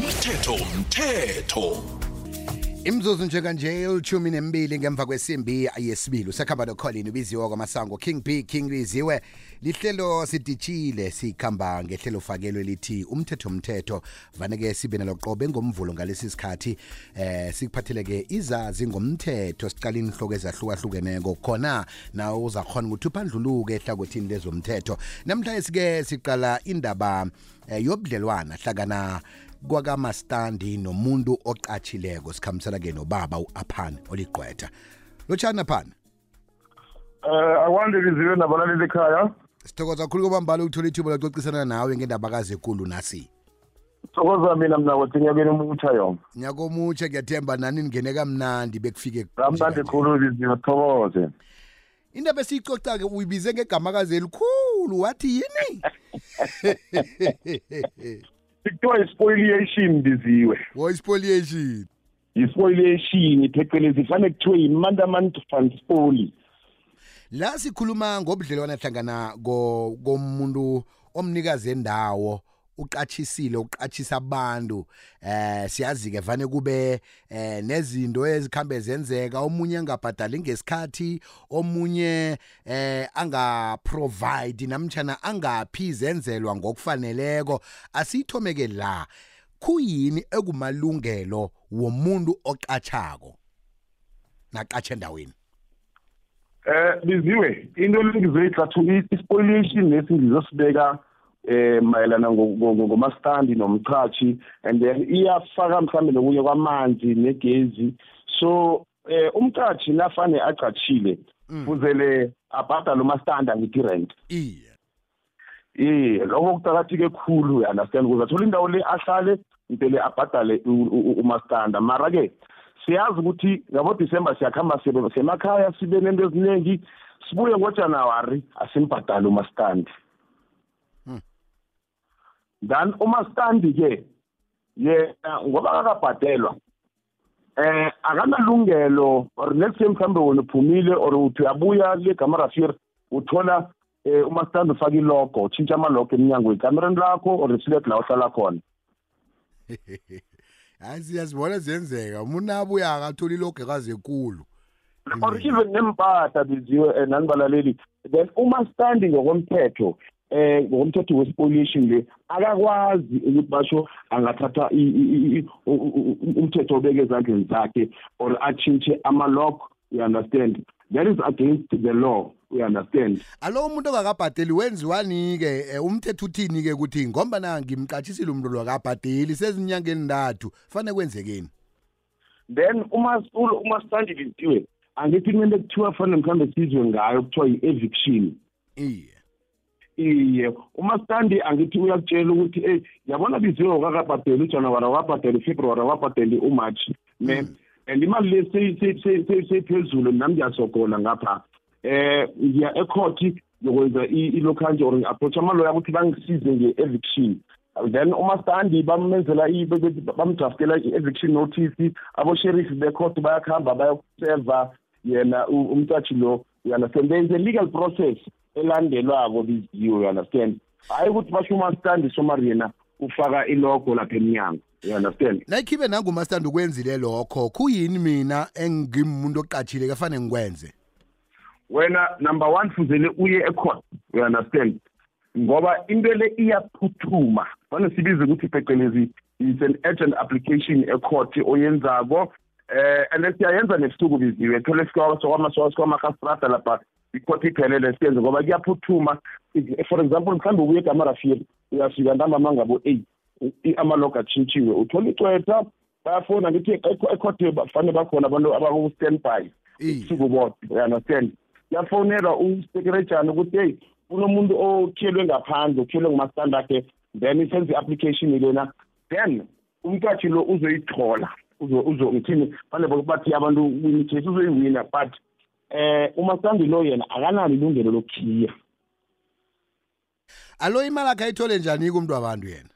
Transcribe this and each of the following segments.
umthetho umthetho. Imzuzu njenganje elithumi nembili ngemva kwesimbi yesibili usakhamba nokholini ubiziwe kwamasango king b king liziwe lihlelo siditshile sikhamba ngehlelo fakelwe lithi umthetho umthetho. Vane-ke sibe naloqobe ngomvulo ngalesi sikhathi eh sikuphatheleke izazi ngomthetho siqala inhloko ezahlukahlukeneko. Khona nawe uzakhona ukuthi uphandluluke ehlangothini lezomthetho. Namhlanje-ke siqala indaba eh, yobudlelwana hlakana kwakamastandi nomuntu oqatshileko sikhambisana-ke nobaba u-aphane oligqwetha lotshani aphane Eh akwande liziwe nabalaleli ekhaya. sithokoza kakhulu kwabambala ukuthola ithuba lacocisana nawe ngendaba kazekulu nasi Sokoza mina mina wathi ngiyabena umutha yona. nyakomutshe kuyathemba nani ningene kamnandi bekufike Kamnandi khulu liziwe thokoze. indaba esiyicoca-ke uyibize ngegamakazi elikhulu wathi yini Kuthiwa ispoliation liziwe. wo-spoliation Ispoliation phecelezi fanele kuthiwe yi-mandament fund spoli. la sikhuluma ngobudlelwana hlangana ko- komuntu omnikazi endawo uqachisile uqachisa abantu eh siyazi ke vane kube eh nezinto ezikhambe zenzeka. Omunye angabhadali ngesikhathi omunye eh anga provide namtjana angaphi zenzelwa ngokufaneleko. Asithomeke la kuyini ekumalungelo womuntu oqachako naqatshe endaweni? Eh liziwe into lengizoyihlathulula ispoliation lesi ngizosibeka eh mayelana ngomastandi nomchachi and then iyafaka mhlambe nokunye kwamanzi negezi. So eh umchachi nafane aqachile kuzele abhadale umastandi angithi rent. Iye. Eh lokho kuqakatheke khulu uyanderstand ukuze athola indawo le ahlale impela abhadale umastanda mara ke siyazi ukuthi ngabo December siyakhamba sibe semakhaya sibe nento eziningi sibuye ngoJanuary asimbhadale umastandi. Then umastandi ke yena ngoba akabhadelwa eh akanalungelo or next time mhlambe wena uphumile or uthi uyabuya le gama rafir uthola eh umastandi ufaka ilogo utshintsha amalogo eminyango ekamereni lakho or iflat la uhlala khona. Hayi siyazibona ziyenzeka. Umuntu abuya akatholi ilogo ekazekulu or even nempahla biziwe nanibalaleli then umastandi ngokomthetho eh ngokomthetho wespoliation le akakwazi ukuthi basho angathatha umthetho obeke ezandleni zakhe or achintshe ama-lock you understand? That is against the law you understand? Alo umuntu ongakabhadeli wenziwani-ke eh, umthetho uthini-ke ukuthi ngomba na ngimqatshisile umuntu lo akabhadeli sezinyangeni ntathu fanele kwenzekeni then uma umastandi lintiwe angithi kumele kuthiwa fanele mhlawumbe sizwe ngayo kuthiwa yi-eviction. Iye. Iye umastandi angithi uyakutshela ukuthi ey yabona biziwe ukakabhadeli ujanuwari awakabhadeli ufebruwari awakabhadeli umarch ne? And imali le seyiphezulu nami ngiyasogola ngapha. Eh ngiya ecourt ngokwenza ilokhanje or ngi-approach amaloya ukuthi bangisize nge-eviction. Then umastandi bamenzela bamdraftela i-eviction notice abosheriff becourt bayakuhamba bayokuseva yena umcashi lo you understand there is a legal process elandelwako biziwe you understand hayi ukuthi basho umastandi somari yena ufaka ilogo lapha emnyango you understand nayikhibe nangumastandi ukwenzile lokho kuyini mina engimuntu oqatshile kafane ngikwenze wena number one fuzele uye ecourt you understand ngoba into le iyaphuthuma fane sibize ukuthi phecelezi it's an urgent application ecourt oyenzako eh and siyayenza nebusuku biziwe thole sikwamahastrata lapha icourt iphelele siyenze ngoba kuyaphuthuma. For example mhlawumbe ubuye egamarafiri uyafika ntambama ngabo eight amalog atshintshiwe uthola icwetha bayafona ngithi ecourt fanele bakhona abantu abaku-stand by ubusuku bodwa uyanderstand kuyafonelwa usekeretshana ukuthi heyi kunomuntu okhiyelwe ngaphandle okhiyelwe ngumastandi akhe then isenze i-application lena then umqatshi lo uzoyithola ngithini? Fanele bathi abantu win case uzoyiwina but eh umastandi lo yena akanalo ilungelo lokukhiya alo imali akhe ayithole njani kumntu wabantu yena?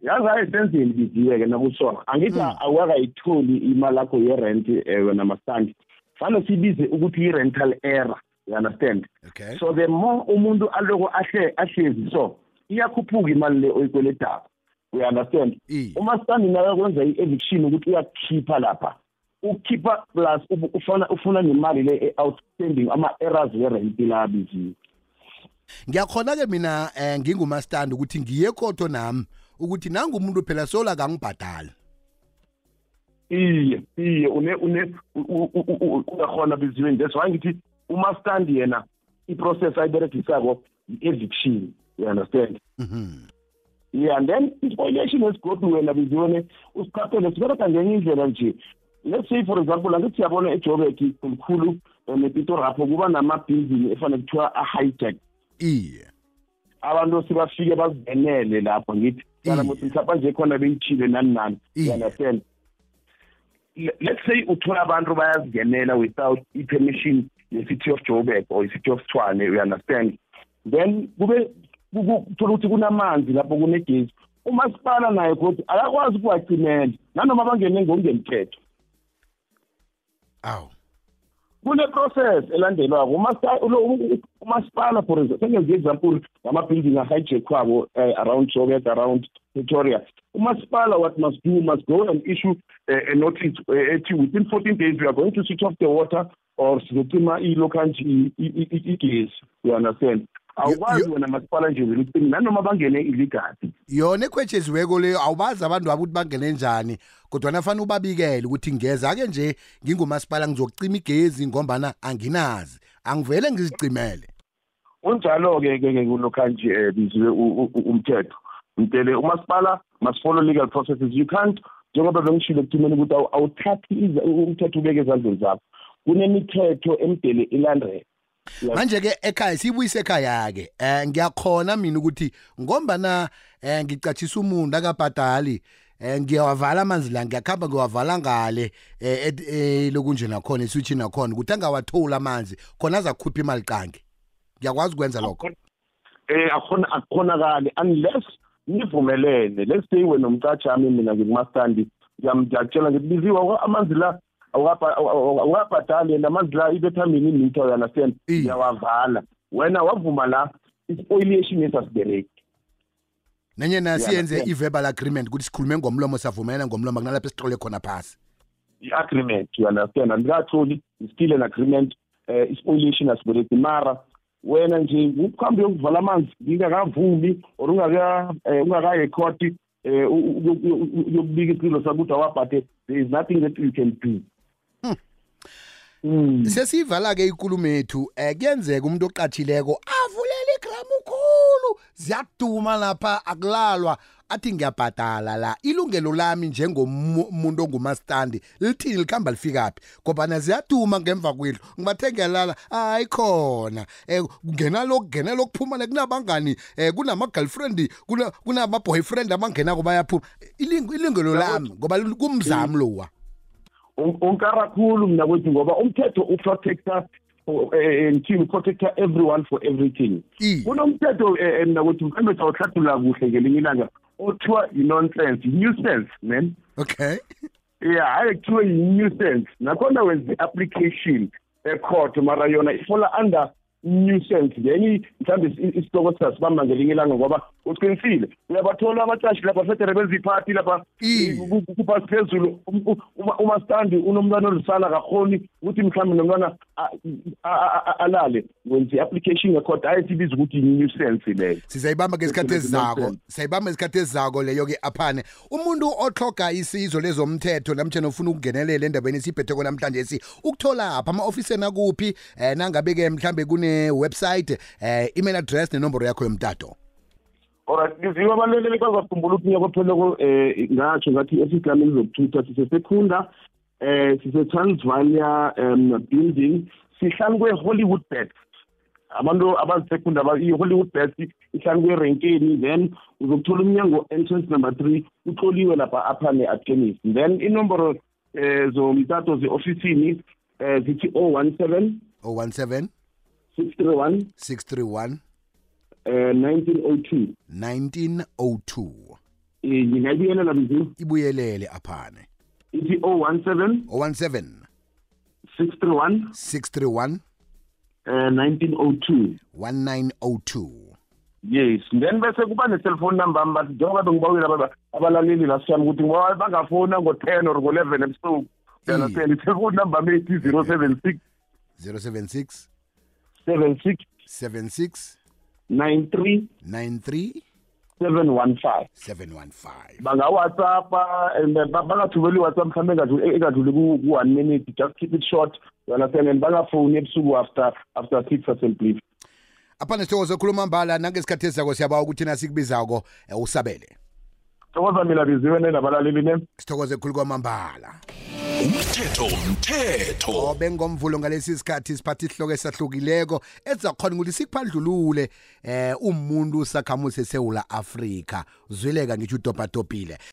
Yazi ayisenzeni biziwe-ke nakusona. Angithi awakayitholi imali yakho ye-rent um wena mastandi fanele sibize ukuthi i-rental error you understand? Okay. So the more umuntu aloko ahle ahlezi so iyakhuphuka imali le oyikweletako uyaunderstand Iye. umasitandi nakakwenza i-eviction ukuthi uyakukhipha lapha. Ukukhipha plus ub- ufuna ufuna nemali le e-outstanding ama-errors werenti labiziwe ngiyakhona-ke mina um ngingumastandi ukuthi ngiye koto nami ukuthi nangumuntu phela sola kangibhadali. Iye iye une une u- u- u- u- uyakhona biziweni that's why ngithi umastandi yena i-process ayiberegisako i-eviction you understand? Yeah and then i-spoilation esigodu wena biziweni usiqaphele sibereka ngenye indlela nje. Let's say for example angithi siyabona ejobek kumkhulu um nepitorapho kuba nama-building efanele kuthiwa a-hijack iye. Abantu sibafike bazingenele lapho ngithi kana Iye. muthi mhlawumbe nje khona beyithile nani nani. Understand Le- let's say uthola abantu bayazingenela without i-permission ye-city of joburg or i-city of tshwane you understand? Then kube ku- ku- uthola ukuthi kunamanzi lapho kunegezi. Umasipala naye kodwa akakwazi ukuwacimela nanoma bangene ngokungemthetho awu kune-process elandelwako Umasta- ulo- u- umasipala for example sengenza i-example ngama-building ahijakwabo uh, around joburg around pretoria umasipala what must do must go and issue uh, a notice uh, ethi within 14 days we are going to switch off the water or sizocima ilo kanje i- i- i- you understand awukwazi wena masipala nje vele ucime nanoma bangene illegally yona ekhwetsheziweko leyo awubazi abantu wabo ukuthi bangene njani kodwa nafanele ubabikele ukuthi ngeza-ke nje ngingumasipala ngizocima igezi ngombana anginazi. Angivele ngizicimele unjalo-ke ke ke kulokhanje um biziwe u- u- u- umthetho. Mtele umasipala must follow legal processes you can't njengoba bengishilo ekuthimeni ukuthi awu- awuthathi iza- umthetho ubeke ezandleni zakho. Kunemithetho emdele ilandele. Manje-ke ekhaya siyibuyise ekhaya-ke um ngiyakhona mina ukuthi ngombana um ngicatshisa umuntu akabhadali um ngiyawavala amanzi la ngiyakuhamba ngiwavala ngale um lokunje nakhona eswitshi nakhona ukuthi angawatholi amanzi khona azakukhupha imali qange. Ngiyakwazi ukwenza lokho. Eh akhona akukhonakali unless nivumelene let's say wena umcatshami mina ngingumastandi ngiyamtshela ngithi biziwe amanzi la awukabhadali and amanzi la ibethamini imitha you understand Iye. ngiyawavala wena wavuma la i-spoliation yesasibereki nanyena siyenze understand. i-verbal agreement ukuthi sikhulume ngomlomo savumelana ngomlomo kunalapho esitlole khona phasi. I-agreement you understand andikatholi still an agreement uh, i-spoliation asibereki mara wena nje ukuhambe uyokuvala amanzi ngingakavumi or ungaka eh, ungakaye ekhoti eh, uyokubika isicilo sakho ukuthi awabhade there is nothing that you can do. Mm. sesiyivala-ke ikulumo ethu um kuyenzeka umuntu oqathileko avulela igramu khulu ziyaduma lapha akulalwa. Athi ngiyabhadala la ilungelo lami njengomuntu ongumastandi lithini likuhamba lifikaphi ngobana ziyaduma ngemva kwendlu ngibathe ngiyalala hayi khona. Um kungena lokhu kungena lokuphuma le kunabangani um kunama-girlfriend kuna- kunama-boyfriend abangenako bayaphuma. Ilungelo lami ngoba kumzami lowa. Unkara khulu mina kwethu ngoba umthetho uprotecta eh, ngithini uprotecta everyone for everything. Kunomthetho eh, eh, mina kwethu mhlawumbe sawuhlathulula kuhle ngelinye ilanga othiwa i-nonsense i-nuisance man. Okay. Yeah hayi kuthiwe yi-nuisance. Nakhona wenza i-application ecourt mara yona ifola under nuisance. Then mhlawumbe isi- isihloko sasibamba ngelinye ilanga ngoba uqinisile. Uyabathola abacashi lapha federe beziphathi lapha Iye. ku- ku- kuphasi phezulu Um- u- uma- umastandi unomntwana olisana kakhoni ukuthi mhlawumbe nomntwana a- a- a- a- alale. Wenza i-application ecourt hayi sibiza ukuthi yi-nuisance leyo. Sizayibamba ngesikhathi Nonsense. ezizako sayibamba ngesikhathi ezizako leyo-ke aphane. Umuntu otloga isizo lezomthetho namtshana ufuna ukungenelela endabeni esiyiphetheko namhlanje si ukuthola apha ama-ofiseni akuphi? Um nangabe-ke mhlambe kune-website um email address nenomboro yakho yomtato. Alright, ngiziwe abaleleli bazakhumbula ukuthi nyakopheleko um ngatsho ngathi esiglameni zokuthutha sisesekunda um sise-transvalia um building sihlanu kwe-hollywood bets. Abantu abazisekunda i-hollywood bets ihlanu kwerenkeni then uzokuthola umnyango entrance number three utloliwe lapha apha ne-atkenis then inomboro um zomtato ze-ofisini um zithi o one seven 017 six three one 631 um nineteen o two. 1902 um ngingayibuyelela biziwe ibuyelele aphane. Ithi 017 017 631 631 uh, 1902 1902 yes then bese kuba ne-cellphone number ami bathi njengoba bengibawile aba- abalaleli la siyami ukuthi ngoba bangafona ngo-ten or ngo-eleven ebusuku. Understand i-cellphone number ami ethi zero seven six 076 seven six 76 nine three 93 seven one five. 715 bangawhatsappa and then ba- bangathumeli i-whatsapp mhlawumbe engadluli- engadluli ku- ku-one minute. Just keep it short. You understand and bangafoni ebusuku after after six assembly apha nesithokozo ekhuluma mbala nangesikhathi esizako siyabawa ukuthi nasikubizako eh, usabele. Thokoza mina biziwe nenabalaleli ne? Sithokoze ekhulu kwamambala. Umthetho mthetho bengomvulo ngalesi sikhathi siphatha isihloko esahlukileko ezakhona ukuthi sikuphandlulule eh umuntu sakhamuzi esewula Afrika. Zwileka ngisho udobhadobhile.